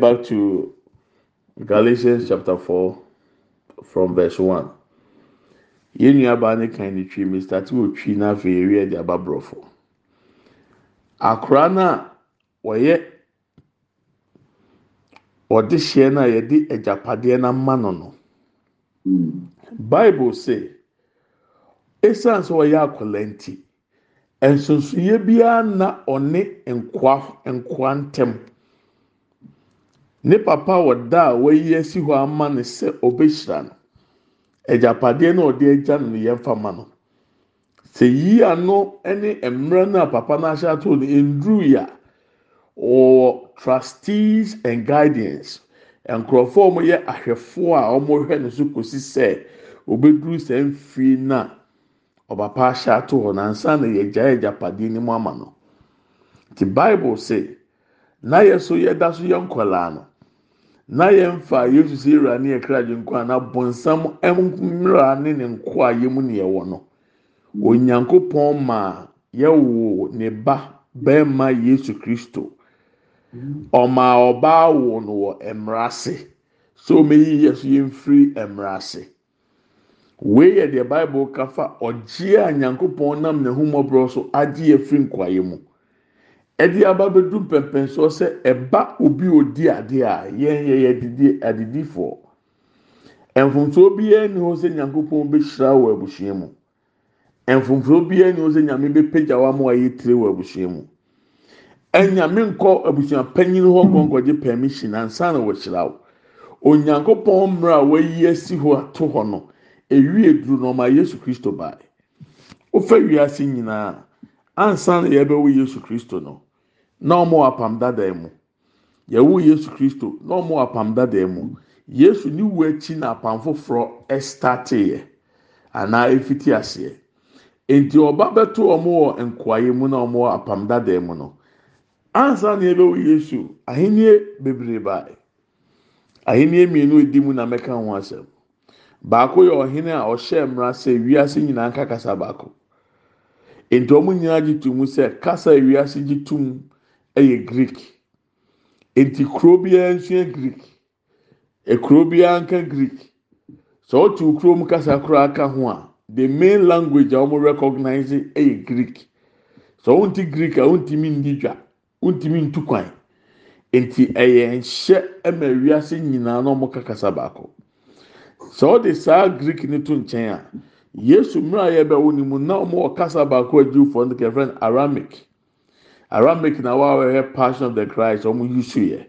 back to galatians chapter four from verse one. Yɛn nua baa ne kan ne twi mr ti wɔ twi n'afɛ ewia de aba borɔfo akora no a wɔyɛ ɔde hyɛn no yɛde agyapadeɛ no ama no no bible say esan sɛ ɔyɛ akwadaa nti nsonsoyɛ biara na ɔne nkoa nkoa ntɛm ne papa wɔ da a wayi asi hɔ ama no sɛ ɔbɛhyira no. Agyapadeɛ no ɔde agya no yɛn fama no. Sɛ yi ano ne mmerɛ no a papa no ahyɛ ato no nduru wɔ trustees and guardians. Nkurɔfoɔ a wɔyɛ ahwɛfoɔ a wɔrehwɛ no so kɔsi sɛ obɛduru saa mfie no a ɔpapa ahyɛ ato hɔ. Nansa na yɛgya agyapadeɛ no mu ama no. Ti bible say na yɛ so yɛda so yɛ nkɔlaa no. Na yɛmfa yesu sɛ ewura ne yɛkra gye nkwa na bɔnsam mmra ne ne nko a yɛmu ne yɛwɔ no. Onyankopɔn ma yɛwɔ ne ba bɛrima yesu kristo. Ɔmaa ɔbaa wɔ no wɔ mmara ase so omeyi yɛ so yɛmfiri mmara ase wei yɛ deɛ bible kafa ɔgye a nyankopɔn nam n'ahumɔborɔ so agye yɛfiri nkwaeɛ mu. Ɛde aba bɛdu mpɛmpɛnsoɔ sɛ ɛba obi odi adeɛ a yɛn yɛ yɛ didi adidifoɔ mfomsoɔ biara ni hɔ sɛ nyankopɔn bɛhyira wɔ abusua mu. Mfomsoɔ biara ni hɔ sɛ nyame bɛpagya wa ma ayɛ tire wɔ abusua mu. Ɛnyame nkɔ abusua panyin hɔ nkɔnkɔgye permission ansa na wɔhyira wo. Onyankopɔn mmerɛ a wayi asi hɔ ato hɔ no ewie duru na ɔma yesu kristo baa wofa wiase nyinaa ansa na yɛbɛwo yesu kristo no. Na ɔmo apam dada mu yɛwo yesu kristo na ɔmo apam dada mu yesu ne wu na apam foforɔ ɛstateeɛ anaa efiti aseɛ nti ɔba bɛto ɔmo wɔ nkoayɛ mu na ɔmo apam dada mu no. Ansa na yɛbɛwo yesu ahenni bebree baa ahenni mmienu edi mu na mɛka ho asɛm baako yɛ ɔhene a ɔhyɛ mmara sɛ wiase nyinaa nka kasa baako. Nti wɔn nyinaa gye to mu sɛ kasa wiase gye to mu yɛ greek nti kuro biara nso greek ekuro biara nka greek sɛ ɔte kuro mu kasa koraa aka ho a the main language a wɔn recognize yɛ greek sɛ wɔn ti greek a wɔn ti mi ndi dwa wɔn ti mi ntu kwan nti ɛyɛ nhyɛ ma wiase nyinaa na wɔn ka kasa baako. Sɛ ɔde saa greek ne to nkyɛn a yesu mmerɛ a ne mu na wɔn wɔ kasa baako a jiwfoɔ no kɛfɛ no aramic aramic na wɔahwɛ passion of the christ wɔn yi so yɛ.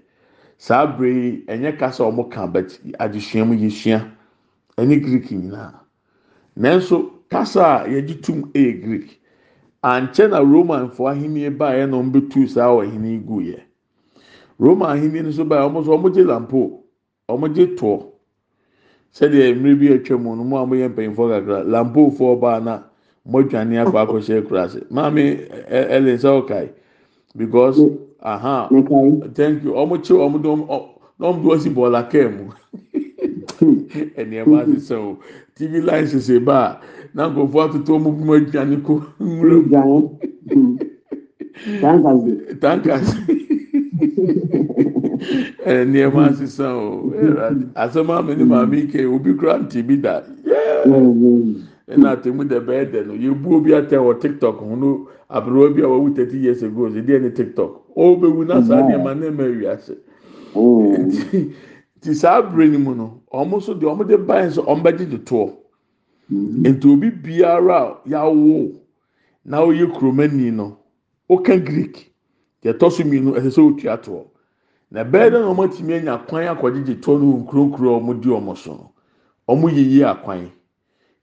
Saa abere yi ɛnyɛ kasa wɔn ka but adesua mu yɛsua ɛne greek nyinaa. Nanso kasa a yɛgye tum ɛyɛ greek. Ankyɛ na roman fo ahenni baeɛ na wɔn bɛtu saa wɔ ahenni gu yɛ. Roman ahenni nso baeɛ wɔn nso wɔn gye lampo. Wɔn gye toɔ. Sɛdeɛ mmiri bi atwa mu no mu a wɔyɛ mpanyinfoɔ kakra lampofoɔ baa na mɔdwane akɔ akɔhyɛ kura ase. Maame ɛlɛn sɛ ɔkae? because aha uh -huh, thank you. Ọmọ kye ọmọ dọm ọmọ dọm si bọọla kẹẹ mu ẹni ẹ bá ti sẹ o tv line ṣẹṣẹ bá a na nkurọfọ atoto ọmọ bí mo adwa ne ko nwura mu tankas ẹni ẹ bá ti sẹ o asẹmọ àmì ni e, maami ke obi kura ntì bi da. Ẹna àtẹmu dẹ bẹẹ dẹ no yẹ bu obi atẹ wọ tiktok ho no. abụrụ obi a wawu 30 years ago ọzọ dị ene tiktok. O bewu na saa nneema nneema ewi ase. Oh. Ti saa abiri mu no ọmụ nso dị ọmụ dị ban nso ọmụ bɛgye dị tụọ mm-hmm. nti obi biara a yawo na oyi kuroma ni no oke greek. Yɛtɔ so mmienu ɛsɛ sɛ otua tụọ na bɛyɛ dɛ na ɔmụ atụmị anya kwan akɔgyegye tụọ no nkurokuro a ɔmụ di ɔmụ so no? Ɔmụ yiyi akwan.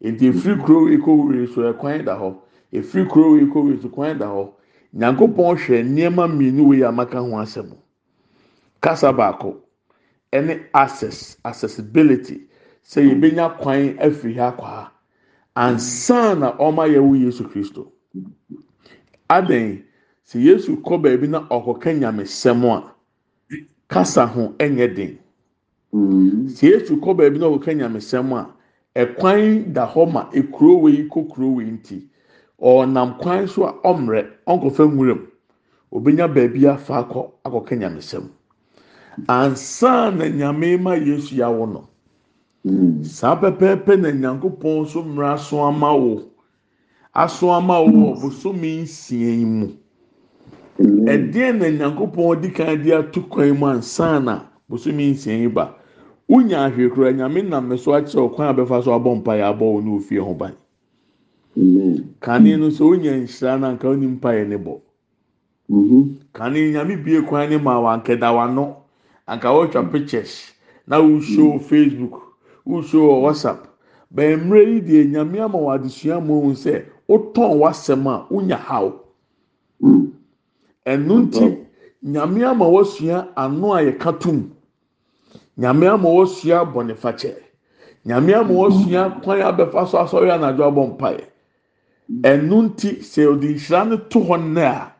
Nti efiri kuro ekowuri so ɛkwan da hɔ. Efiri kuro wei kɔ wei so kwan da hɔ. Nyankopɔn hwɛ nneɛma mmienu wei a maka ho asɛm. Kasa baako. Ɛne access accessibility. Sɛ yɛbɛnya kwan afiri ha akɔ ha ansa na ɔma yɛwo yesu kristo. Adan sɛ yesu kɔ baabi na ɔkɔka nyamesɛm a kasa ho ɛnyɛ den. Sɛ yesu kɔ baabi na ɔkɔka nyamesɛm a ɛkwan da hɔ ma ekuro wei kɔ kuro wei nti ɔnam kwan so a ɔmrɛ ɔnkɔfɛ nwuram. Obenya baabi afa akɔ akɔka nyamesɛm. Ansa na nyame ma yesu yawo no saa pɛpɛɛpɛ na nyankopɔn nso mmara aso ama wo. Aso ama wo wɔ bosomi nsia yi mu. Ɛdeɛn na nyankopɔn di kan de ato kwan mu ansa na bosomi nsia yi ba? Wonya ahwɛ kura nyame nam ne so akyerɛ kwan a bɛfa so abɔ mpa yɛ abɔ wo ne ofie ho ban. Kane no sɛ wonya nhyira na nka wonim mpa yɛ ne bɔ. Kane nyame bie kwan ne ma wankɛda wano. Anka wɔtwa pictures. Na woshow facebook woshow whatsapp. Bɛn yi deɛ nyame ama wɔ adesua mu ohun sɛ wotɔn w'asɛm a wonya haw. Ɛnu nti nyame ama wɔsua ano a yɛka tum nyame ama wɔsua bɔnifakyɛ nyame ama wɔsua kwan abɛfa so asɔre anadwo abɔ mpaeɛ. Ɛnu nti sɛ ɔde nhyira no to hɔ nnɛ a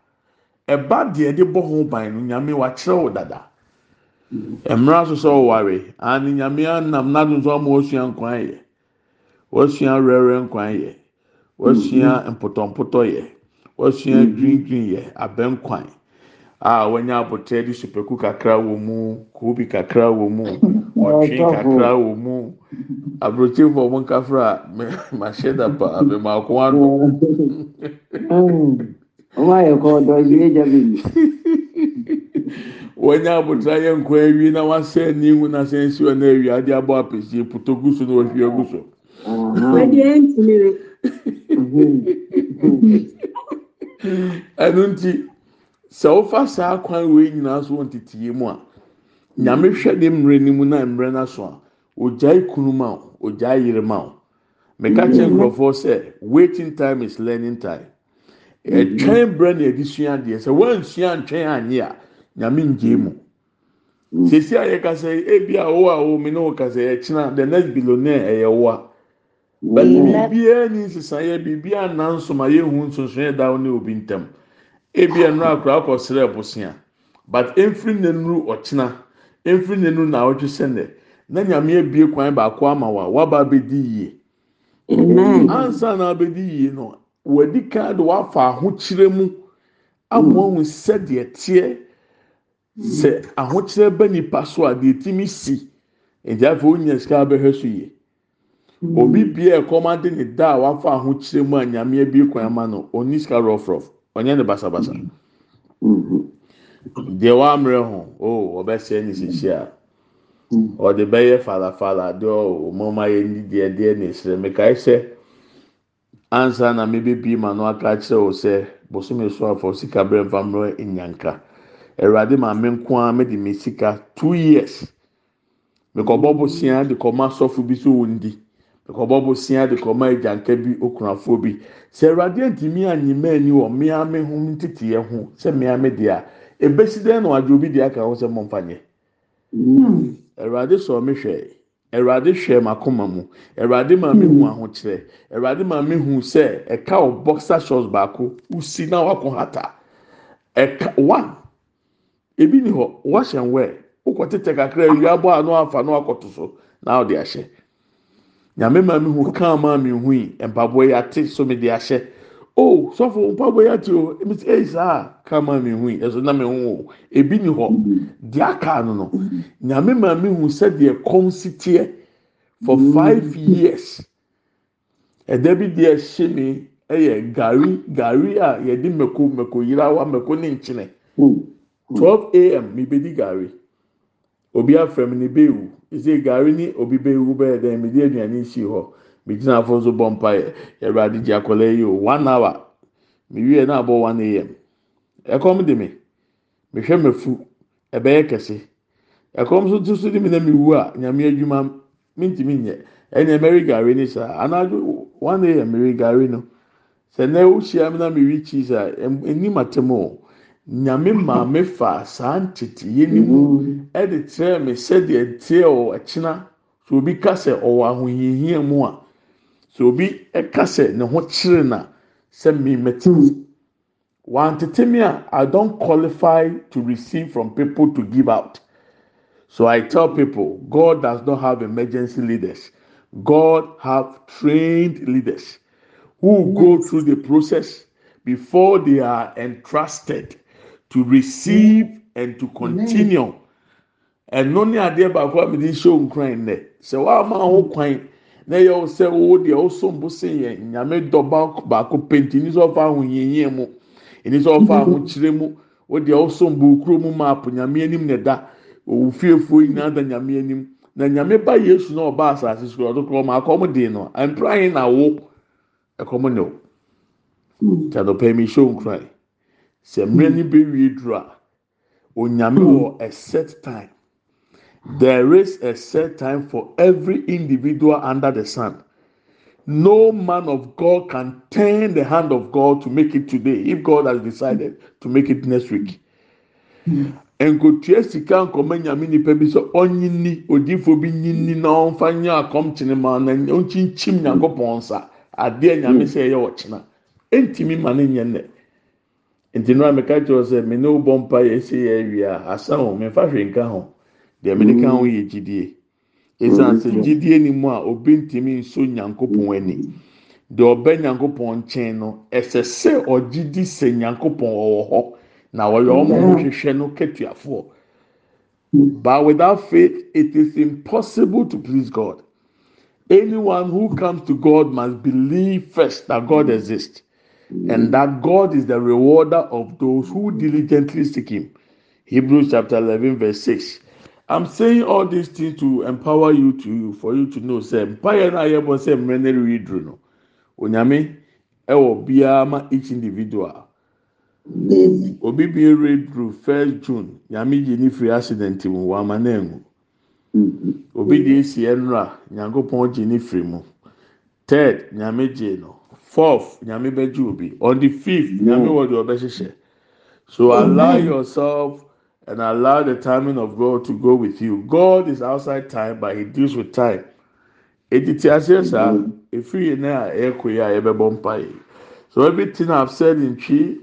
ɛba deɛ de bɔ ho ban no nyame wakyerɛ wo dada. Mmerɛ asosɔ ɔware ani nyame anam n'ado nso ama wɔsua nkwan yɛ. Wɔsua rɛrɛ nkwan yɛ. Wɔsua mpotɔmpotɔ yɛ. Wɔsua green green yɛ abɛnkwan a wɔnya abotire de supaku kakra wɔ mu koobi kakra wɔ mu ɔtwe kakra wɔ mu. aburokyefoɔ ɔmo nkafra a mahyɛ da ah, paa mɛ maako ano. ɔmo ayɛ kɔ ɔdɔ yi egya bi mi. wɔnyɛ abotire yɛ nkɔ ewie na wasɛ ne ihu na sɛ nsi ɔna ewie adi abɔ apɛsie puto gu so na ohwie gu so. wɔdeɛ ntinire. ɛnu nti sɛ wofa saa kwan wei nyinaa so wɔn tete yɛ mu a nyame hwɛ ne mmerɛ ne mu na mmerɛ na so a. ogyae kunu ma o ogyae yere ma o. Meka kyerɛ nkurɔfoɔ sɛ waiting time is learning time. Ɛtwɛn berɛ na yɛde sua adeɛ. Sɛ wɔnsua ntwɛn anye a nyame ngye mu. Sisi a yɛkasa yi ebi a wo a wo mi ne wo kasa yɛkyina the next billionaire ɛyɛ wo a. But biribiara ni nsesaeɛ biribiara nansom a yɛhu nsonson da wo ne obi ntam. Ebi ɛnu akora akɔ srɛ bosia but efiri n'enuru ɔkyina efiri n'enuru na ɔtwe sɛnɛ. Na nyame ebie kwan baako ama wa waba abedi yie ansa na abedi yie no wɔadi kan de wafa ahokyerɛ mu ama ohun sɛdeɛ teɛ sɛ ahokyerɛ bɛ nipa so a deɛ timi si. Nti afei onya sika abɛhwɛ so yie. Obi bia ɛkɔm ade ne da a wafa ahokyerɛ mu a nyame abie kwan ama no oni sika rɔfrɔf. Ɔnyɛ ne basabasa. Deɛ wammerɛ ho o ɔbɛsɛ ne sisi a ɔde bɛyɛ falafala deɛ ɔmɔma yɛ ni deɛ deɛ ne srɛ mekae sɛ ansa na mebɛbie ma no aka kyerɛ wo sɛ bosome so afɔ sika berɛ mfa mmerɛ nyanka awurade maame nko ara mede me sika two years. Mekɔbɔ bosia de kɔma sɔfo bi so wɔn di mekɔbɔ bosia de kɔma agyanka bi okunafoɔ bi. Sɛ awurade ntumi anyima ani wɔ mmea me ho nteteɛ ho sɛ mmea me deɛ ebesi dɛn na wadwo bi deɛ aka ho sɛ mɔmfa nyɛ awurade sɔ me hwɛ. Awurade hwɛ m'akoma mu. Awurade maa mi hu ahokyerɛ awurade maa mi hu sɛ ɛka o boxer shorts baako usi na wakɔ hata. Ɛka one ebi ni hɔ wash and wear. Wokɔ tete kakra awia bɔ ano afa na wakɔto so na ɔde ahyɛ. Nyame maa mi hu kaa maa mi hu yi mpaboa yi ate so mi de ahyɛ. O sɔfo mpaboa yi ate o ebi sɛ eyi saa kaa maa mi hu yi ɛso na mi hu o. Ebi ni hɔ deɛ aka no no. Nyame maa mi hu sɛdeɛ kɔn si teɛ for five years. Ɛda bi deɛ ɛhyɛ mi ɛyɛ gari gari a yɛde mako mako yirawa mako ne nkyene twelve am mi bɛ di gari. Obi afra mi ne beewu ese gari ni obi beewu bɛyɛ dɛ mi di aduane si hɔ mi gyina afɔ nso bɔ mpa yɛ ɛwurade gye akɔla yi o. One hour. Mi wie na abɔ one am ɛkɔm de mi mi hwɛ mɛfu ɛbɛyɛ kɛse. Ɛkɔm nso to so de mi na mi wu a nyame adwuma mi ntumi nyɛ. Ɛna mɛri gari ni saa. Anadwo one am mɛri gari no. Sɛ na ehyia mi na mi wi cheese a enim atem o. Nyame maame fa saa nteteyɛ ne mu. Ɛde kyerɛ mi sɛdeɛ teɛ wɔ ɛkyina sɛ obi ka sɛ ɔwɔ ahohiahia mu a sɛ obi ka sɛ ne ho kyere na sɛ mmemmete mu wantete me a i don't qualify to receive from people to give out. So i tell people god does not have emergency leaders. God have trained leaders who go through the process before they are entrusted to receive and to continue. Ɛno ne adeɛ baako a mede hyɛ wo nkran nnɛ. Sɛ woama ho kwan na yɛ sɛ wo deɛ wosom bo se yɛ nyame dɔ baako penti ni sɛ ɔfa ahohiahia mu ɛni sɛ ɔfa ahokyerɛ mu wo deɛ wosom bo kuro mu maapo nyame anim na ɛda owu fiefuo nyinaa da nyame anim. Na nyame ba yesu na ɔba asase so ɔdo korɔ ma akɔm de no mpran na wo ɛkɔm ne o kyadɔpɛ mi hyɛ nkran sɛ mmerɛ ni bɛ wie duro a onyame wɔ a set time. There is a set time for every individual under the sun. No man of God can turn the hand of God to make it today if God has decided to make it next week. nkotua sika nkɔmɔ nyame nipa bi sɛ ɔnyini odifo bi nyini na ɔnfa nye akɔm kyene ma na ɔnkyinkyim nyankopɔn nsa adeɛ nyame sɛ ɛyɛ ɔkyena ntumi ma ne nyɛ nnɛ nti nora meka kyerɛ sɛ me ne wo bɔ mpa yɛ ɛsɛ yɛ awia asa ho mefa hwee nka ho deɛ mede ka ho mm. yɛ gyidie. Esan sɛ gyidie ni mu a obi ntumi nso nyankopɔn ani. Deɛ ɔbɛ nyankopɔn nkyɛn no ɛsɛ sɛ ɔgye di sɛ nyankopɔn ɔwɔ hɔ. Na wɔyɛ wɔn a wɔhwehwɛ no ketuafoɔ but without faith it is impossible to please God. Anyone who comes to God must believe first that God exists and mm. that God is the rewarder of those who diligently seek Him. Hebrews chapter eleven verse six. I'm saying all these things to empower you to for you to know say mpaeɛ no a yɛbɔ sɛ mmerɛ no rewi duro no. Onyame ɛwɔ biara ma each individual. Obi bi rewi duro first june nyame gye ne firi accident mu wɔn ama na engu obi de esi ɛnura nyankopɔn gye ne firi mu. Third nyame gye no. Fourth nyame bɛgye obi. On the fifth nyame wɔ deɛ ɔbɛhyehyɛ. So allow yourself. And allow the timing of God to go with you. God is outside time, but He deals with time. Editi aseɛ saa mm-hmm. efiri yɛn a ɛkɔ yi a yɛbɛbɔ mpa yi. So everything I've said in Twi,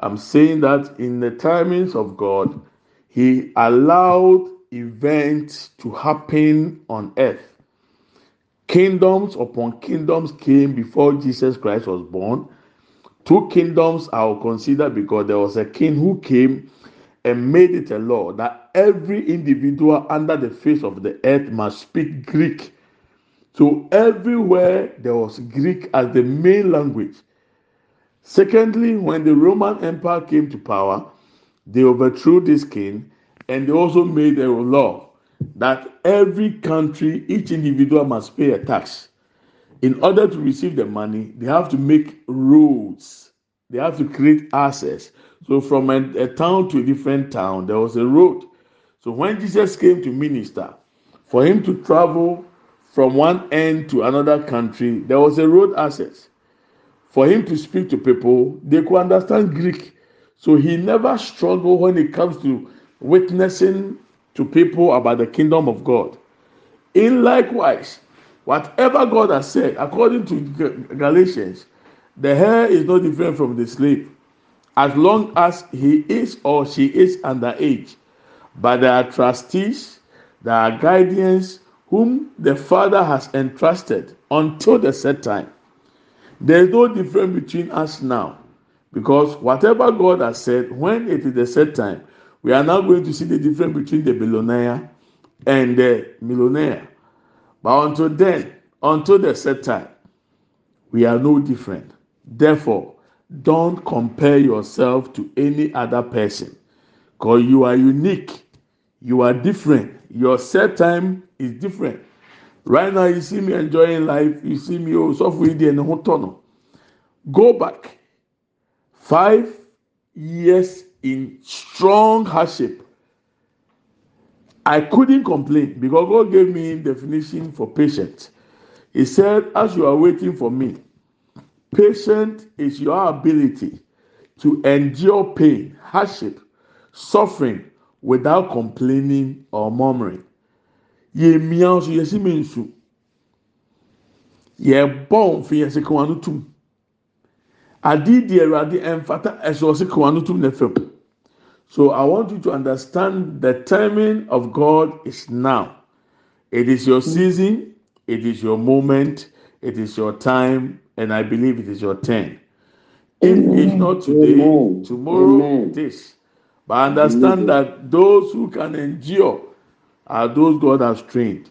I'm saying that in the timings of God, He allowed events to happen on earth. Kingdoms upon kingdoms came before Jesus Christ was born. Two kingdoms I will consider because there was a king who came and made it a law that every individual under the face of the earth must speak Greek. So everywhere there was Greek as the main language. Secondly, when the Roman Empire came to power, they overthrew this king and they also made a law that every country, each individual must pay a tax. In order to receive the money, they have to make roads, they have to create access So from a, a, town to a different town, there was a road. So when Jesus came to minister, for him to travel from one end to another country, there was a road access. For him to speak to people, they could understand Greek. So he never struggled when it comes to witnessing to people about the kingdom of God. In likewise, whatever God has said, according to Galatians, the heir is not different from the slave as long as he is or she is underage, but there are trustees, there are guardians whom the father has entrusted until the set time. There is no difference between us now because whatever God has said, when it is the set time, we are now going to see the difference between the billionaire and the millionaire. But until then, until the set time, we are no different. Therefore, don't compare yourself to any other person because you are unique. You are different. Your set time is different. Right now you see me enjoying life. You see me oh so for you no go back five years in strong hardship. I couldn't complain because god gave me definition for patience. He said as you are waiting for me Patient is your ability to endure pain, hardship, suffering without complaining or murmuring. Yɛ mmea nso yɛsi mi nsu. Yɛ bɔ nfi yɛsi kawa no tum. Adi di ɛwurade ɛnfata ɛsɛ ɔsi kawa no tum n'efam. So I want you to understand the timing of God is now. It is your season. It is your moment. It is your time and I believe it is your turn. If it's not today, Amen. tomorrow Amen. it is. But understand that those who can endure are those God has trained.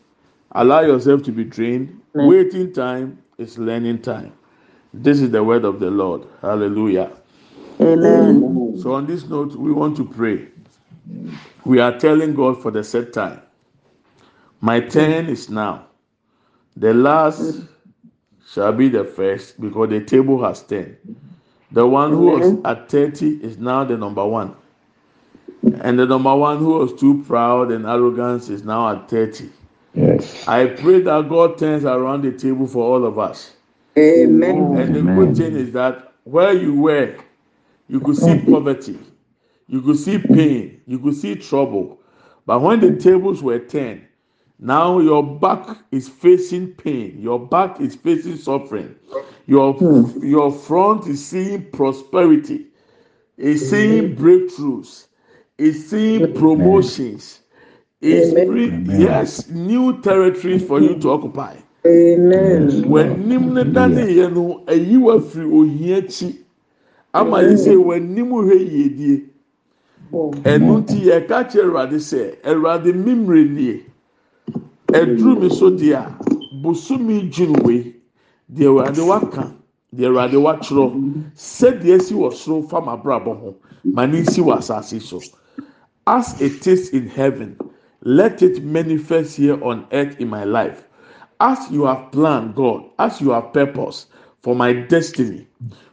Allow yourself to be trained. Waiting time is learning time. This is the word of the Lord. Hallelujah. Amen. So, on this note, we want to pray. We are telling God for the set time. My turn is now. The last mm. Shall be the first because the table has turned. The one who was at 30 is now the number one. And the number one who was too proud and arrogant is now at 30. Yes. I pray that God turns around the table for all of us. Amen. And the Amen. good thing is that where you were, you could see poverty, you could see pain, you could see trouble. But when the tables were turned, now your back is facing pain, your back is facing suffering, your your front is seeing prosperity, is seeing breakthroughs, is seeing promotions, is yes, new territories for you to occupy. Amen. w'anim ne dane yɛ no ayi wa firi ohia akyi ama yi sɛ w'anim hwɛ yiedie ɛnu ti yɛ ka kyerɛ awurade sɛ awurade mimire nie ɛduru mi so deɛ bosomi dwiriwe deɛ awurade waka deɛ awurade wakyerɛ sɛdeɛ si wɔ soro fam abrabɔ ho ma ne nsi wɔ asase so. As it is in heaven let it manifest here on earth in my life. As you have planned, God, as you have purpose for my destiny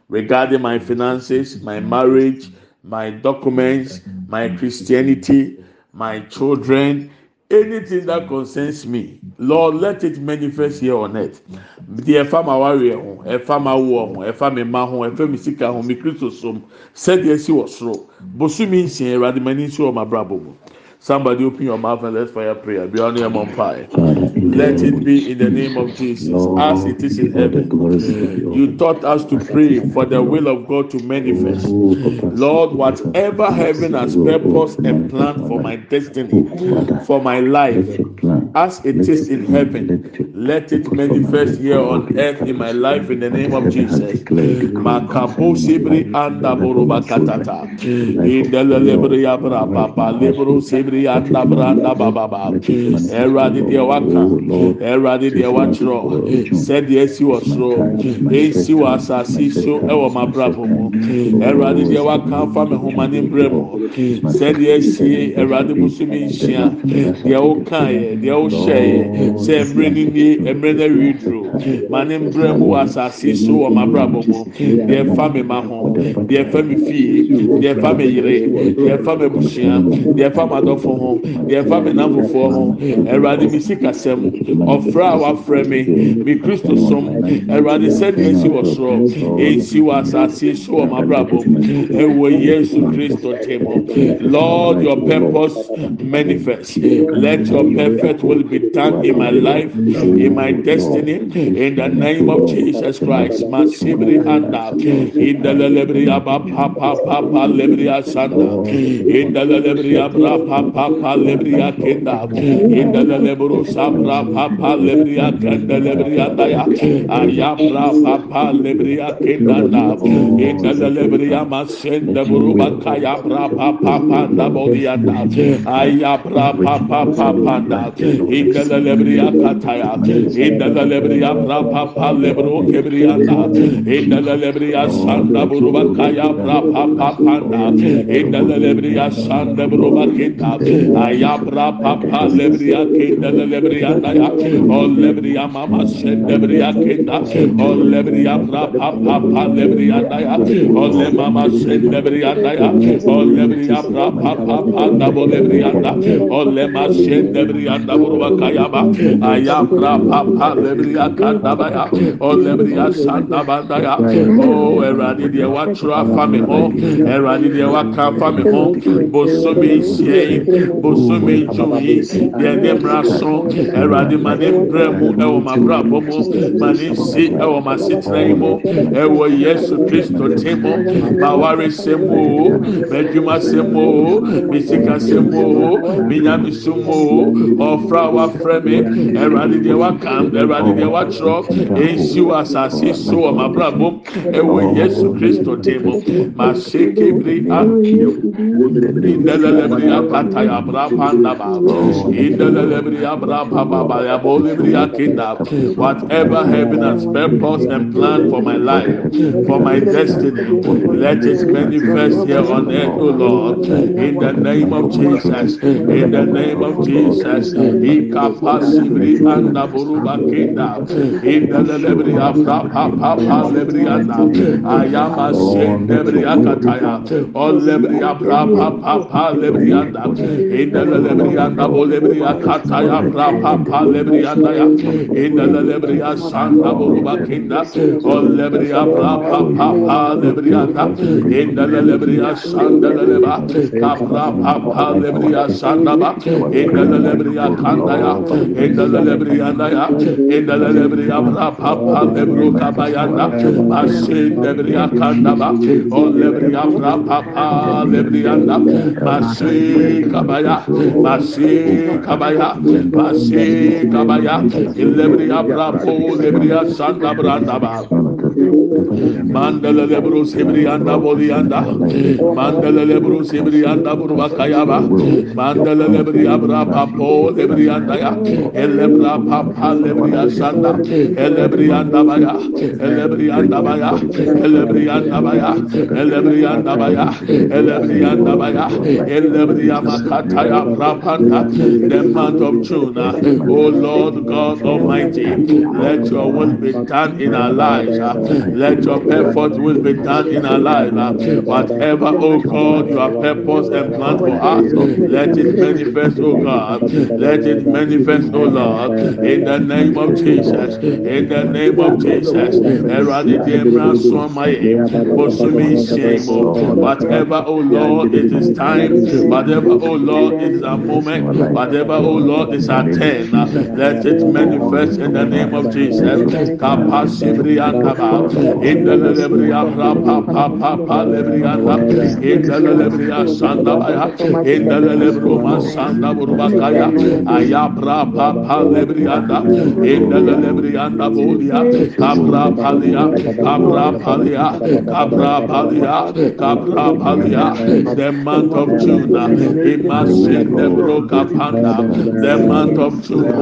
regarding my finances, my marriage, my documents, my Christianity, my children, anything that concerns me, Lord, let it manifest here on earth. The ɛfa ma wareɛ ho, ɛfa ma woɔ ho, ɛfa mi ma ho, ɛfa mi sika ho, mi kristo som, sɛdeɛ si wɔ soro, bosomi nsia, ɛwurade ma ni nsi wɔ ma mu. Somebody open your mouth and let's fire prayer. Be on your mouth pie. Let it be in the name of Jesus, as it is in heaven. You taught us to pray for the will of God to manifest. Lord, whatever heaven has purpose and plan for my destiny, for my life, as it is in heaven, let it manifest here on earth in my life in the name of Jesus. Makapo sibri sibri anda branda bababa. Eradi deɛ waka, Eradi deɛ wakyerɛ, sɛdeɛ esi wɔ soro, esi wɔ asase so ɛwɔ m'abrabɔ mu. Eradi deɛ waka afa me homa ne mbrɛ mu, sɛdeɛ esi Eradi musomi nhyia, deɛ woka yɛ, deɛ wohyɛ yɛ, sɛ mmerɛ ni nie, mmerɛ na wi duro, ma ne mbrɛ mu wɔ asase so wɔ m'abrabɔ mu, deɛ fa me ma ho, deɛ fa me fie, deɛ fa me yere, deɛ fa me busua, deɛ fa m'adɔfo ho, deɛ fa me namfofoɔ ho, Eradi mi si kasɛm, ɔfra a wafrɛ me, mi kristo som, Eradi sɛdeɛ esi wɔ soro, esi wɔ asase so wɔ m'abrabɔ mu, ɛwɔ Yesu Kristo temo. Lord, your purpose manifest. Let your perfect will be done in my life, in my destiny, in the name of Jesus Christ. Masibri anda, in the lebria ba pa pa pa pa lebria sanda, in the lebria bra papa lebria kenda inda la lebro sabra papa lebria kenda lebria daya aya pra papa lebria kenda na inda la lebria masenda buru bakaya pra papa da bodia da aya pra papa papa da inda la lebria kataya inda la lebria pra papa lebro kebria da inda la lebria sanda buru bakaya pra papa da inda la lebria sanda buru bakaya aya bra pa pa lebria kenda lebria da ya, o lebria mama senda lebria kenda, o lebria bra pa pa pa lebria da o le mama senda lebria da ya, o lebria bra pa pa pa da bo lebria da, o le ma senda lebria da buruba kaya ba, aya bra pa pa lebria kanda ba ya, o lebria sanda ba da ya, o eradi deɛ watwerɛ afa me ho, eradi deɛ waka afa me ho, bosomi nsia yi, bosomi nju yi, deɛ ne mmara so, eradi ma ne mbrɛ mu ɛwɔ ma brabɔ mu, ma ne nsi ɛwɔ ma setena yi mu, ɛwɔ yesu kristo ti mu, ma ware se mu o, ma adwuma se mu o, ma sika se mu o, ma nyame so mu o, ɔfra wafrɛ me, eradi deɛ waka awurade deɛ wakyerɛ ensi wɔ asase so wɔ m'abrabɔ ɛwɔ yesu kristo dim ma se kebiri a indelelebiri akata ya bra panda ba. Indelelebiri ya bra papa ba. Ya bolibiri akinda whatever heaven has purpose and plan for my life for my destiny let it manifest here on earth o lord. In the name of jesus. In the name of jesus. Ikapasibiri anda buruba kinda. Indelelebiri abra papa pa lebiri anda ayama sendebiri akataya olebiri abra papa pa lebiri indalelebriyanda bolebriya kataya rapapa lebriyandaya indalelebriya santa boruba kinda olebriya rapapa lebriyanda indalelebriya santa leleba kaprapapa lebriya santa ba indalelebriya kandaya indalelebriyandaya indalelebriya rapapa lebru kabayanda basindebriya kandaba olebriya rapapa lebriyanda basin kabaya masi kabaya masi kabaya. Ilebri abrapo ilebri santa branda ba Mandala lebru sebri anda boli anda. Mandala lebru sebri anda burba kayaba. Mandala lebri abra papo lebri anda ya. Elebra papa lebri asanda. Elebri anda baya. Elebri anda baya. Elebri anda baya. Elebri anda baya. Elebri anda baya. Elebri amakata ya prapanda. The month of June. Oh Lord God Almighty, let your will be done in our lives. Uh, Let your perfect will be done in our lives. Uh, whatever, oh God, you have purpose and plan for us, uh, let it manifest, oh God. Let it manifest, oh Lord, in the name of Jesus. In the name of Jesus. Whatever, oh Lord, it is time. Whatever, oh Lord, it is a moment. Whatever, oh Lord, is a turn. Uh, let it manifest in the name of Jesus. indalelebria bra pa pa pa pa lebria da indalelebria sanda baya indalelebro ma sanda burba kaya aya bra pa pa lebria da indalelebria da bolia kabra palia kabra palia kabra palia kabra palia the month of June imasin lebro kapanda the month of June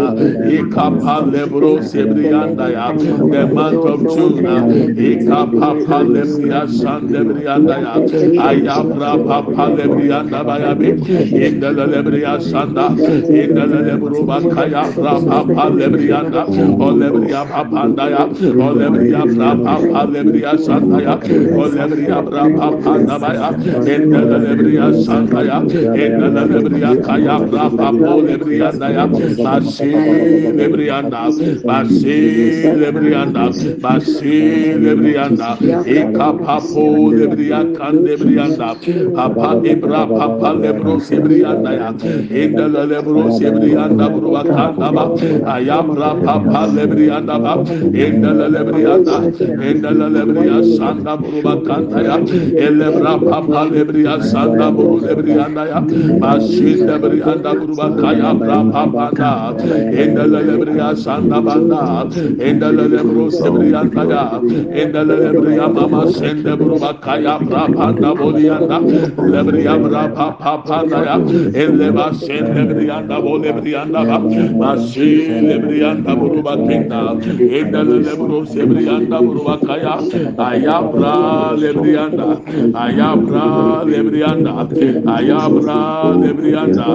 ikapa lebro sebrianda ya the month of June ika papa lebriya san lebriya da ya ayabra papa lebriya da baya bi lebriya san da indele lebru banka ya papa lebriya da o lebriya papa da ya o lebriya papa lebriya san da ya o lebriya papa da baya indele lebriya san da ya indele lebriya kaya papa lebriya da basi lebriya da basi lebriya da basi lebrianda. Eka papo lebria kande brianda. Papa ibra papa lebro sebrianda ya. The lebro sebrianda bro kanda ba. Ayabra papa lebrianda ba. The lebrianda. The lebria sanda bro kanda ya. Elebra papa lebria sanda bro lebrianda ya. Masi lebrianda bro kaya bra papa da. The lebria sanda banda. The lebro sebrianda ya endele briya mama sende burba kaya brapanda boliyanda lebriya brapa papanda ya. Elle bas sende briyanda bole briyanda ba masile briyanda burba kenda endele lebro sebriyanda burba kaya. Ayabra lebriyanda ayabra lebriyanda ayabra lebriyanda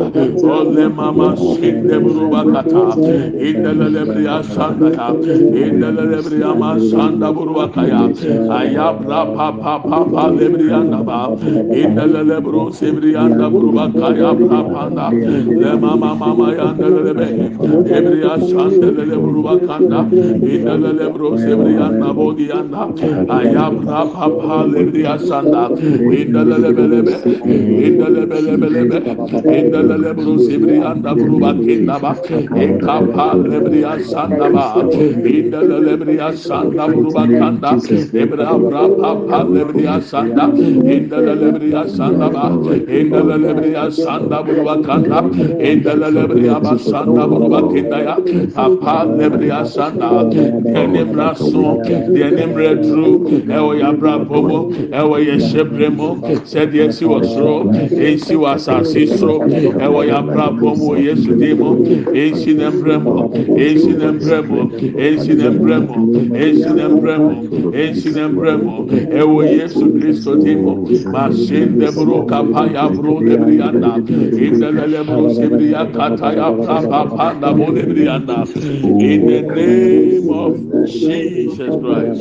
ole mama sende burba kata. Endele lebriya sanda ya. Endele lebriya mama sanda burba kuruataya ayabra pa pa pa pa lebriyanda ba. İnele lebro sebriyanda kuruataya pra panda le mama mama yanda lebe ebriya şande lele kuruatanda inele lebro sebriyanda bodiyanda ayabra pa pa lebriya şanda inele lebe lebe inele lebe lebe lebe inele lebro sebriyanda kuruatanda ba. Ekapa lebriya şanda ba. İnele lebriya şanda kuruatanda asanda ebra bra pa pa lebri asanda inda lebri asanda ba inda lebri asanda bulwa kanda inda lebri abasanda bulwa kenda ya apa lebri asanda ene bra so de ene bra tru ewo ya bra bobo ewo ye shebre mo said yes you was so e si was asisro ewo ya bra bobo yesu demo e si nembremo e si nembremo e si nembremo e si nembremo esi yesu demo mashende bro kapaya bro lebrianda indelele bro sebriya kataya papa panda bo in the name of Jesus Christ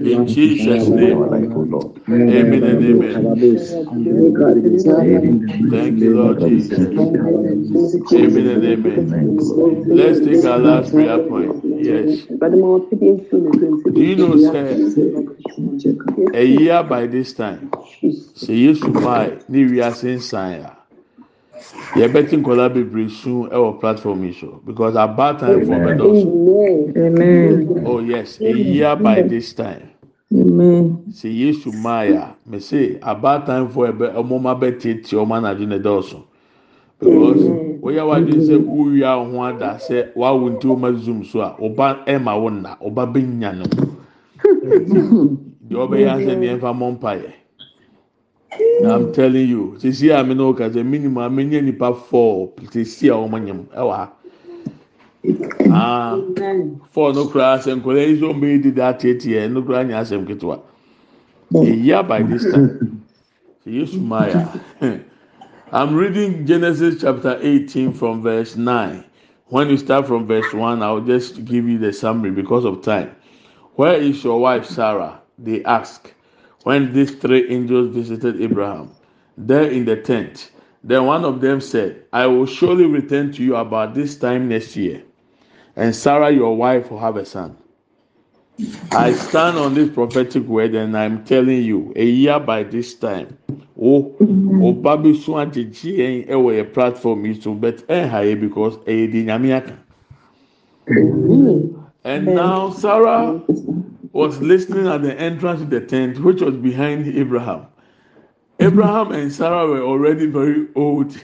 in Jesus name amen and amen. Thank you Lord Jesus. Amen and amen. Let's take our last prayer point yes. Do you know sir a year by this time sɛ yesu maa ne wiase nsan a yɛbɛti nkɔla bebree sun ɛwɔ platform yi so because about time for bɛ dɔso Amen. oh yes a year by this time. Amen. sɛ yesu maa ya mɛ sɛ about time for ɛbɛ ɔmɔma bɛ tietie ɔmo anadwo ne dɔso because wɔyɛ wadwi sɛ wowia ho ada sɛ wawo nti wɔma zoom so a ɔba ɛma wo nna ɔba bɛ nya no deɛ ɔbɛyɛ asɛ neɛ nfa mɔ mpa yɛ. I'm telling you, sisi a mi na ɔka sɛ minimum a mi nye nipa four sisi a wɔn nyam ɛwɔ ha. Ah, four no kura sɛ nkɔla yi sɛ ɔmo yi didi atiatia no kura nya asɛm ketewa. A year by this time, Yesu Maya. I'm reading Genesis chapter 18 from verse 9. When you start from verse 1, I'll just give you the summary because of time. Where is your wife Sarah? They ask. When these three angels visited Abraham, there in the tent, then one of them said, I will surely return to you about this time next year, and Sarah, your wife, will have a son. I stand on this prophetic word and I'm telling you, a year by this time, oh, oh, baby, so anti a platform is to bet high because a dynamic. And now Sarah was listening at the entrance to the tent, which was behind Abraham. Abraham and Sarah were already very old,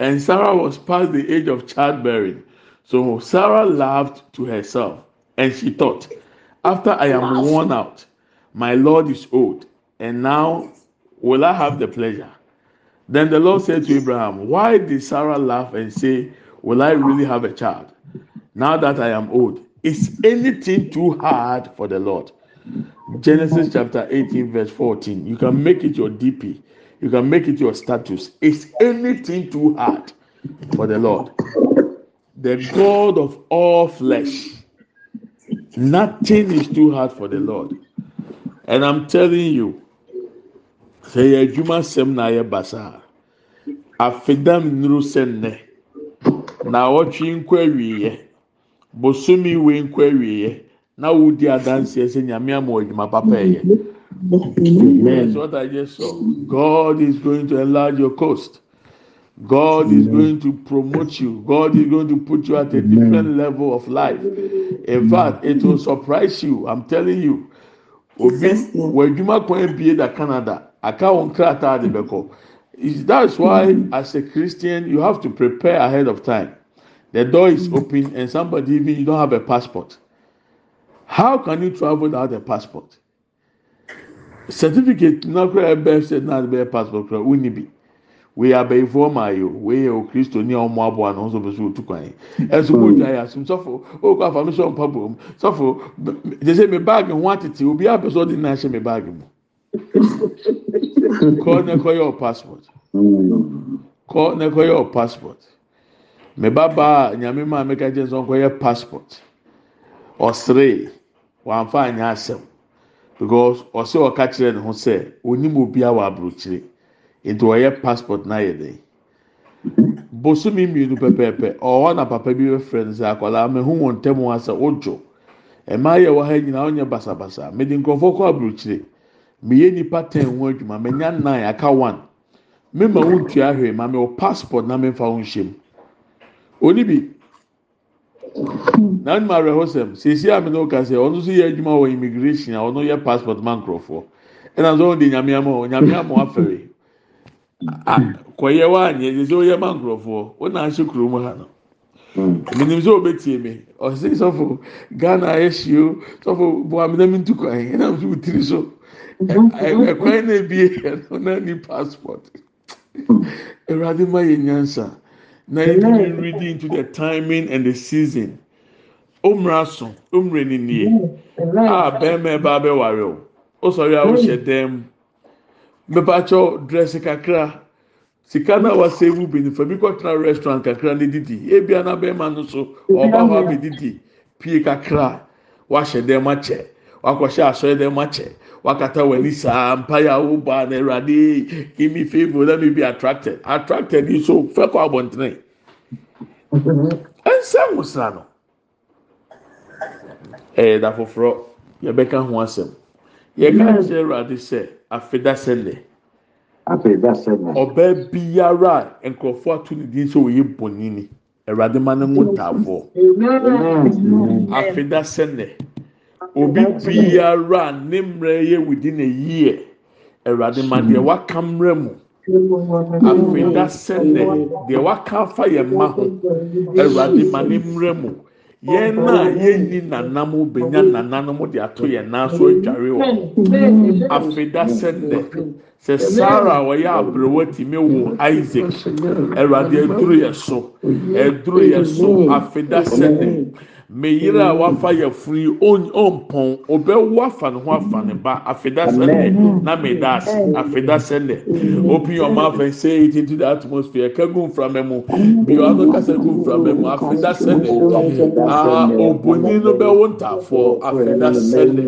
and Sarah was past the age of childbearing. So Sarah laughed to herself, and she thought, After I am worn out, my Lord is old, and now will I have the pleasure? Then the Lord said to Abraham, Why did Sarah laugh and say, Will I really have a child? Now that I am old, is anything too hard for the Lord? Genesis chapter 18, verse 14. You can make it your DP, you can make it your status. Is anything too hard for the Lord? The God of all flesh. Nothing is too hard for the Lord. And I'm telling you, sɛ yɛ adwuma sɛm na ayɛ basaa afidam nnuru sɛ nnɛ. Na ɔtwe nkɔ awieɛ bosomi wei nkɔ awieɛ na wodi adanseɛ sɛ nyame ama adwuma papa ɛyɛ. That's what i just saw. God is going to enlarge your coast god is going to promote you. God is going to put you at a different level of life. In fact it will surprise you. I'm telling you. Obi wɔ adwuma kwan bie da canada. Aka wɔn krataa de that's why as a christian you have to prepare ahead of time. The door is open and somebody even you don't have a passport. How can you travel without a passport? Certificate na kura ɛbɛ sɛ na ɛbɛ passport kura. Bi wei abɛyifoɔ maa yi o wei yɛ o kristo ni a ɔmo aboa na ɔnso bɛ so otu kwan. Ɛso mo dwa yɛ asum sɔfo o kɔ afa mi sɔ mpa bom sɔfo gyesɛ mi baagi ho atete obi apɛ sɛ ɔde na ahyɛ mi baagi mu kɔɔ na ɛkɔ yɛ ɔ passport. Kɔɔ na ɛkɔ yɛ ɔ passport. Mi ba baa nyame maa mi ka kyerɛ sɛ ɔkɔ yɛ passport. Ɔsere wàmfa anya asɛm because ɔsɛ ɔka kyerɛ ne ho sɛ onim obi a wɔ aburokyire nti ɔyɛ passport na yɛ dɛ bosomi mmienu pɛpɛɛpɛ. Ɔwɔ na papa bi bɛfrɛ no sɛ akwadaa mehu wɔn ntɛm asɛ ɔdwo mmaa yɛ wɔ ha nyinaa ɔnyɛ basabasa. Mede nkurɔfoɔ kɔ aburokyire. Meyɛ nipa ten ho adwuma. Menya nine aka one. Mema wo ntua ahwɛ ma me wɔ passport na memfa ho nhyɛm oni bi. Na ɔnum awerɛho sɛm sisi ami na ɔka sɛ ɔno nso yɛ adwuma wɔ immigration a ɔno yɛ passport man nkurɔfoɔ. Ɛna nso ɔno de nyame ama ɔ nyame ama afɛre. a kɔyɛ wa anyɛ sɛ ɔyɛ man nkurɔfoɔ ɔna ahyɛ kurom ha no. Menim sɛ ɔbɛtie mi ɔsɛ sɔfo ghana ayɛhyio sɔfo buamina mi ntu kwan ɛna nso wotiri so. Ɛkwan na ebie ɛno na ni passport. Awurade ma yɛ nyansa. Na yɛde read into the timing and the season. Omra so omra ni nie a bɛrima ɛba abɛware o. Ɔsɔre a ɔhyɛ dɛm mbɛbakyɛw dress kakra. Sika na wasa mu bi nifa bi kɔtena restaurant kakra ne didi. Ebia na bɛrima no so. Ɔba hɔ abɛdidi pie kakra. Wahyɛ dɛm akyɛ wakɔhyɛ asɔre dɛm akyɛ wakata w'ani saa mpaeɛ a wobɔ na awurade give me favour let me be attracted. Attracted yi so fɛ kɔ abɔntene ɛnsɛn nwosra no. Ɛyɛ da foforɔ yɛbɛka ho asɛm yɛka kyerɛ awurade sɛ afeda sɛnɛ afei da sɛnɛ ɔbaa biara nkurɔfoɔ ato ne din sɛ ɔyɛ bɔnini awurade ma ne ho ntaafoɔ afeda sɛnɛ obi biara ne mmerɛ yɛ within a year. Awurade ma deɛ waka mmerɛ mu afeda sɛnɛ deɛ waka afa yɛn mma ho awurade ma ne mmerɛ mu yɛn na yɛnni nanam benya nananom de ato yɛn nan so adware wɔ afeda sɛnɛ sɛ sara wɔyɛ aberewa tìmi wo isaac. Awurade aduru yɛ so. Aduru yɛ so. Afeda sɛnɛ meyere a wafa yɛ firi ɔmpɔn ɔbɛwo afa ne ho afa ne ba afeda sɛnɛ na meda ase afeda sɛnɛ open your mouth and say it into the atmosphere kegu nframa mu. Bi wa no kasa gu nframa mu. Afeda sɛnɛ aa obonyin no bɛwo ntaafoɔ afeda sɛnɛ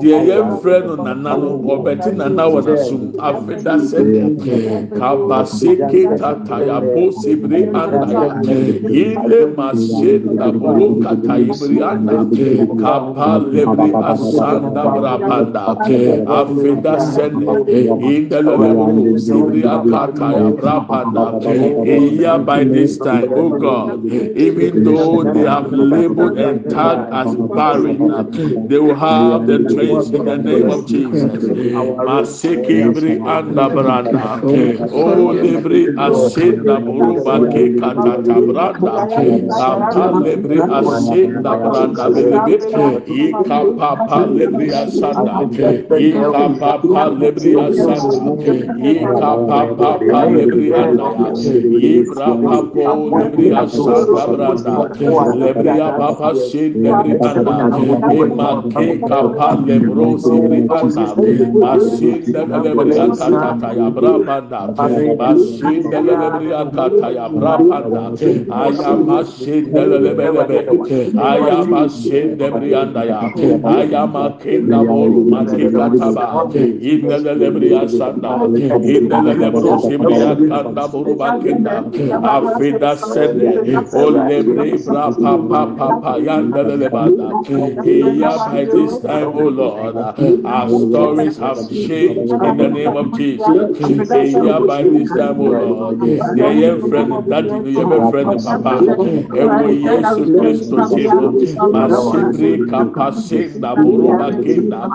deɛ yɛn frɛ no nana no ɔbɛti nana wɔ ne sum afeda sɛnɛ kabase ketata yabo sebire andaya yile ma se naboro kata ibiri anda kapa lebre asanda ya brabanda by this time oh God even though they have labeled and tagged as barren they will have the twins in the name of Jesus oh lebre asenda buruba ke katata branda kapa se na branda belebe e ka pa pa lebre asanda e ka pa pa lebre asanda e ka pa pa pa lebre asanda e bra pa po lebre asanda branda lebre pa pa se lebre asanda e ma ke ka pa lebro se lebre asanda asi lebre asanda ta ya bra banda asi lebre asanda ta ya bra banda aya ma se lebre ayama shin lebre anda ya ayama kenda boru makika taba inda lebre asanda inda lebre sibri akanda boru makenda afida sende o lebre bra papa papa yanda lebanda yeah by this time oh lord our stories have changed in the name of Jesus yeah by this time oh lord yeah yeah friend daddy no yeah friend papa ewo yesu kristo timo masibri kapase na buru makenda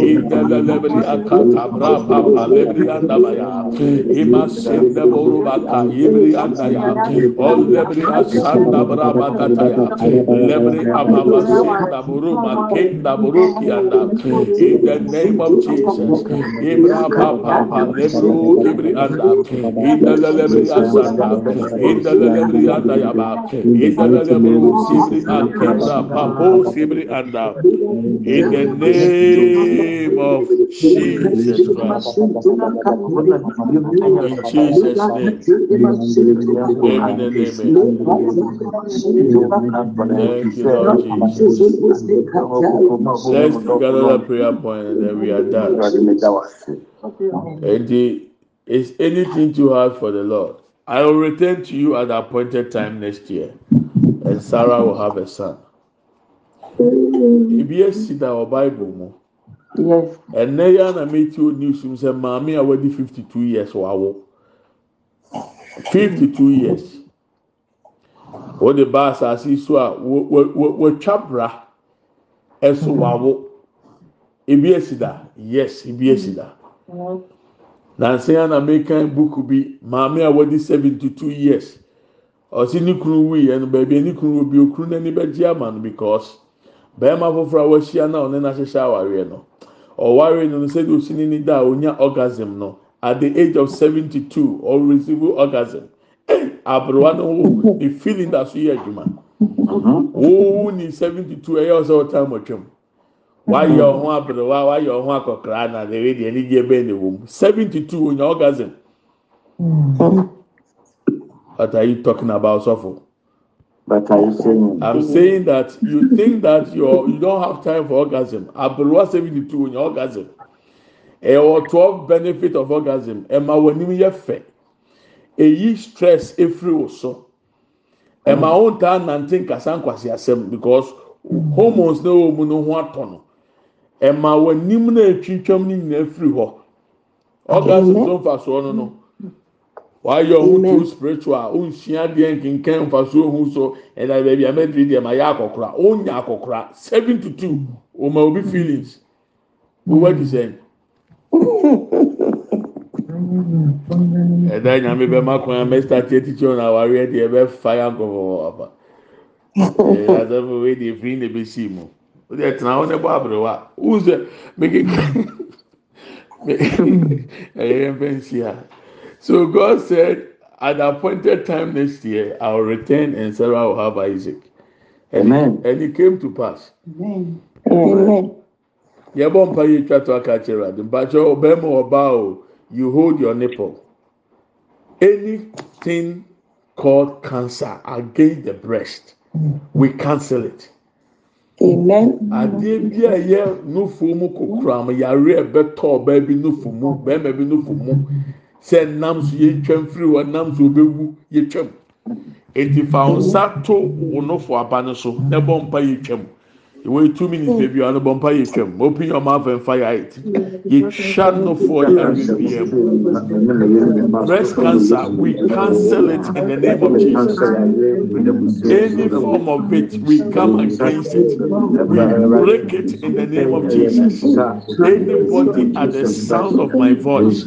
inda lebre akata bra papa lebre anda baya. Ima sende buru baka ibri anda ya. O lebre asanda bra bakata ya. Lebre ababa senda buru makenda buru kianda in the name of Jesus. Ibra papa lebru ibri anda. In the lebre asanda. In the lebre anda ya ba. In the lebre sibri akenda papo sibri anda in the name of Jesus Christ in Jesus name amen and amen Thank you, Lord Jesus. Let's take another prayer point and then we are done. And is anything too hard for the Lord? I will return to you at the appointed time next year, and Sarah will have a son. If you see that Bible mu, Yes. ɛnɛ yɛ na meti o news mu sɛ maame a wadi fifty two years wawo fifty two years. Wɔde ba asase so a wɔtwa bra ɛso wawo ebi esi da. Yes ebi esi da. Nansi na mekan book bi maame a wɔde seventy two years ɔsi ne kunu wi yɛ no beebi ne kunu obi okunu n'ani bɛgye ama no because bɛrima foforɔ a wɔahyia na ɔne n'ahyehyɛ awareɛ no ɔware no no sɛdeɛ osi ne ni da a onya orgasm no at the age of seventy two or receive orgasm. Aberewa no wo the feeling da so yɛ adwuma wo ni seventy two ɛyɛ ɔsɛ ɔtan mɔtwam wayɛ ɔho aberewa wayɛ ɔho akɔkora na way deɛ anigye bɛn ne wɔm seventy two onya orgasm what are you talking about sɔfo. But are you saying? I'm saying that you think that you you don't have time for orgasm. Aberewa seventy two onya orgasm. Ɛwɔ twelve benefit of orgasm. Ɛma wɔn anim yɛ fɛ. Eyi stress efiri wò so. Ɛma wɔn taa nante nkasa nkwasi asɛm because hormones na wɔn mu no ho atɔ no. Ɛma wɔn anim na etwitwam ne nyinaa firi hɔ. Orgasm so nfa soɔ no no. wayɛ ɔho too spiritual? Onsua deɛ nkenkan mfasoɔ hu so ɛna baabi a deɛ ma yɛ akɔkora onya akɔkora seven to two. Ɔma obi feelings. Owó adi sɛ ɛda nyame bɛ kwan mɛsta tiɛ titi ɔna awareɛ deɛ bɛ fa ya nkɔfɔ aba ɛɛ asɛfo wei deɛ firi na ebesi mu o deɛ tena hɔ ne bɔ abiriwa o sɛ mekeka ɛyɛ mpɛnsia. So God said, at the appointed time next year, I will return and Sarah will have Isaac. And, Amen. and it came to pass. Amen. Amen. Yɛbɔ mpa yi twa to aka kyerɛ adi mpakyɛ ɔbɛrima ɔbaa o you hold your nipple anything called cancer against the breast we cancel it. Amen. adeɛ bi a ɛyɛ nufu mu kokora mu yare ɛbɛtɔ ɔbaa bi nufu mu bɛrima bi nufu mu sɛ nam so yɛtwam firi hɔ nam so obɛwu yɛtwam. Ɛnti fa wo nsa to wo nofo aba no so na bɔ mpa yɛtwam. Ìwé two minutes bèbí ọ̀nà bọ̀ mpa yɛtwam open your mouth and fire it. Yɛtwa nofo yare bia mu breast cancer we cancel it in the name of jesus. Any form of it we come against it. We break it in the name of jesus. Anybody at the sound of my voice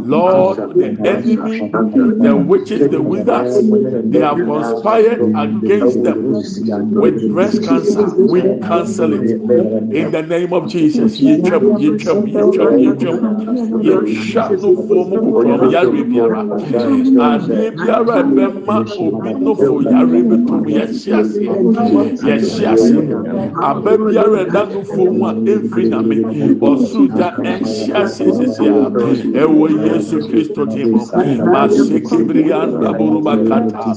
lord the enemy the witches the wizards they have conspired against them with breast cancer. We cancel it in the name of jesus yɛtwam yɛtwam yɛtwam yɛtwam yɛtwa nofo mu yare biara adeɛ biara ɛbɛma obi nofo yare bɛtum yɛhyɛ aseɛ yɛhyɛ aseɛ aba biara ɛda nofo mu a ɛmfiri nyame ɔsoro da ɛnhyɛ aseɛ sisi a ɛwɔ yesu kristo din mu masekebiri anda buru bakata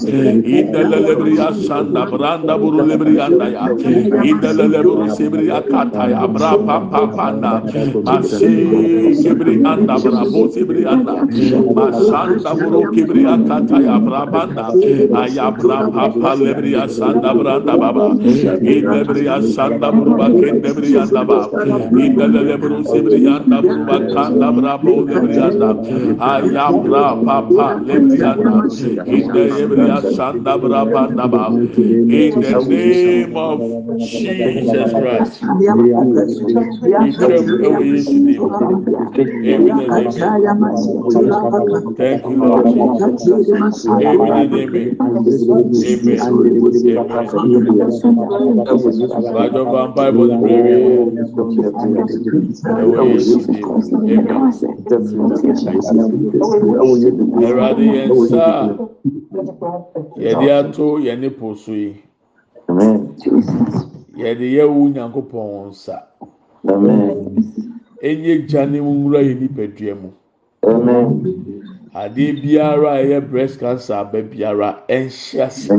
indelelebiri asanda branda buru lebiri anda ya indelele buru sebiri akata ya bra pa pa panda masekebiri anda bra bo sebiri anda masanda kebiri akata ya bra banda aya bra pa pa lebiri asanda branda baba indelebiri asanda buru bakende biri anda ba indelele buru sebiri anda buru bakanda bra bo lebiri anda aya bra pa pa lebiri anda indelebiri asanda bra ba in the name of Jesus Jesus Christ. Amen. Thank you, Lord Jesus. Amen amen. Ẹ̀rọ̀dì yẹn sá yẹ̀dí àtó yẹn ní pòsù yìí. Yẹ̀dí yẹ wu nyankopɔn wɔn nsa. Enye gya ne mu nwura yɛ nipadua mu. Adeɛ biara a ɛyɛ breast cancer aba biara ɛnhyɛ aseɛ.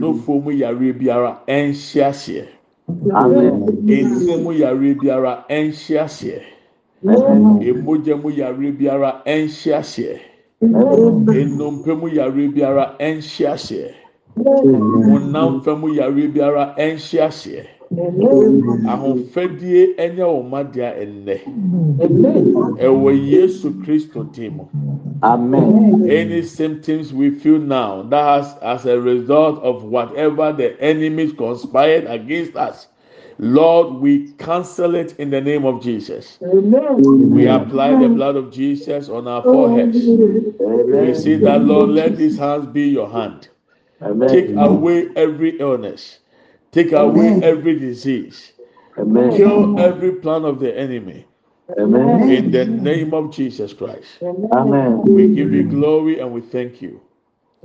Nofo mu yare biara ɛnhyɛ aseɛ. Enu mu yare biara ɛnhyɛ aseɛ. Emogya mu yare biara ɛnhyɛ aseɛ. Enompe mu yare biara ɛnhyɛ aseɛ. Honam fam mu yare biara ɛnhyɛ aseɛ. ahofadie ɛnyɛ wɔn ma dea ɛnnɛ ɛwɔ yesu kristo dim mu. Amen. any symptoms we feel now that has as a result of whatever the enemies conspired against us lord we cancel it in the name of jesus. We apply the blood of jesus on our foreheads. We say that lord let these hands be your hand take away every illness take away every disease Amen. kill every plan of the enemy Amen. in the name of jesus christ Amen. we give you glory and we thank you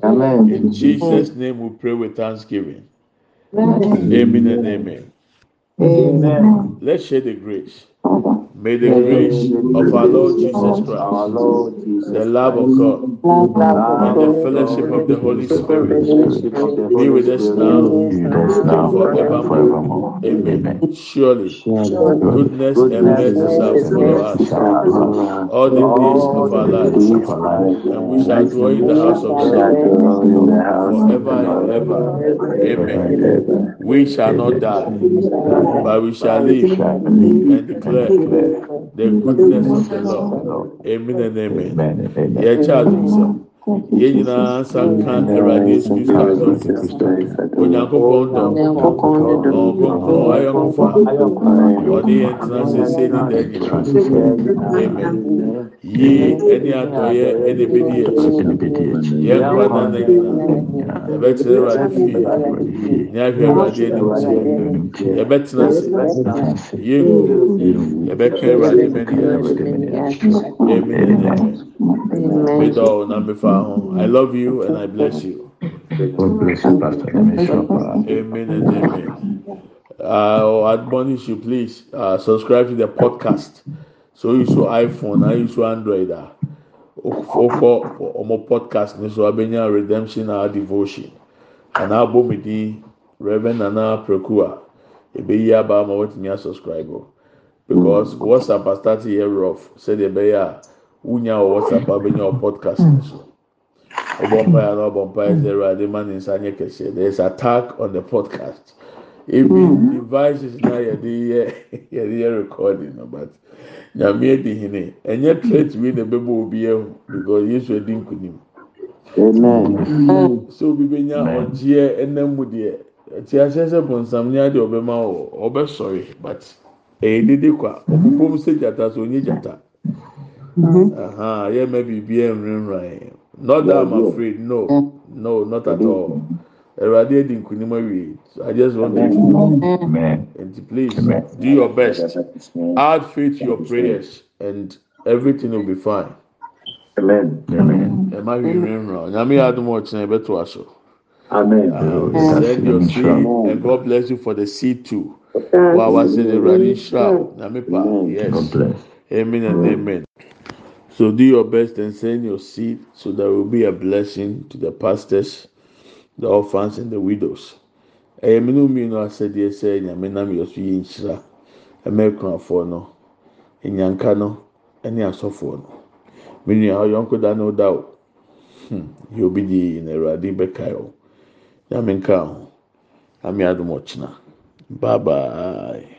Amen. In Jesus' name we pray with thanksgiving. Amen and amen. Amen. Let's share the grace. May the grace of our Lord Jesus Christ, the love of God, and the fellowship of the Holy Spirit be with us now and forevermore. Amen. Surely, goodness and mercy shall follow us all the days of our lives, and we shall dwell in the house of Lord forever and ever. Amen. We shall not die, but we shall live and declare the goodness of the Lord. Amen and amen. amen. amen. Yeah. Yɛn nyinaa nsanka Awurade Yesu Kristo adum. Onyankopɔn dɔm. Ɔnkonkron ayɔnkofa. Yɛn tena sese ne da. Amen. Yie ɛne adɔyɛ ɛna ebedi akyi. Yɛn nkwa nana nyinaa. Yɛbɛtena Awurade fie. Ne ahwɛ Awurade anim tie. Yɛbɛtena ase. Yɛngu. Yɛbɛka Awurade mɛni. Amen dɔw na mefa I love you and I bless you. God bless you, Pastor. Amen and amen. Uh, I admonish you, please uh, subscribe to the podcast. So you saw iPhone, I use Android. Uh, for ọmọ podcast so abenya redemption our devotion and mi di reverend nana prekua ebeyi aba ama wetumi asubscribe o because whatsapp start yɛ rough sɛdeɛ ɛbɛyɛ a wunya wɔ whatsapp abenya wɔ podcast ni so ɔbɔ mpa yɛ na ɔbɔ mpa yɛ sɛ ɛwurade ma ne nsa nyɛ kɛseɛ there is attack on the podcast even devices na yɛde yɛ yɛde yɛ recording no but nyame edi hene ɛnyɛ threat wi na ɛbɛbɔ obi ɛho because yesu edi nkunim Amen. so obi benya ɔgyeɛ ɛnam mu deɛ ɛti ahyɛ sɛ bɔnsam ní adi ɔbɛma wɔ ɔbɛsɔre but ɛyɛ dede kwa ɔbɛbɔ mu sɛ gyata so onye gyata aha yɛ mɛ biribi ɛnrinrin not that i'm afraid. No. No not at all. Ɛwurade edi nkunim awie so i just want you to Amen. and please do your best. Add faith to your prayers and everything will be fine. Amen. Amen. ẹ má rí rí ràn. Nyàmé àdúmọ̀ ọ̀kyẹ́ ẹ bẹ́ tó aṣọ. Amen. Send ah, your seed and God bless you for the seed too. Wow, what's in the running shroud? Nyàmé pa? God yes. bless. Amen and amen. So do your best and send your seed so there will be a blessing to the pastors, the orphans, and the widows. Ẹyẹ mi ní mi nù asẹ́díẹ̀ sẹ́ nyàmé nam yẹ so yẹ nhyira ẹ̀mẹ́kùnàfọ́ no ẹ̀nyanka no ẹ̀ne asọ́fọ́ no. Me nua ọyọnko da no da o. Hmm, yẹ obi di na Awurade bɛkae o. Nyame nka ho. Ame adom ɔkyena. Bye bye.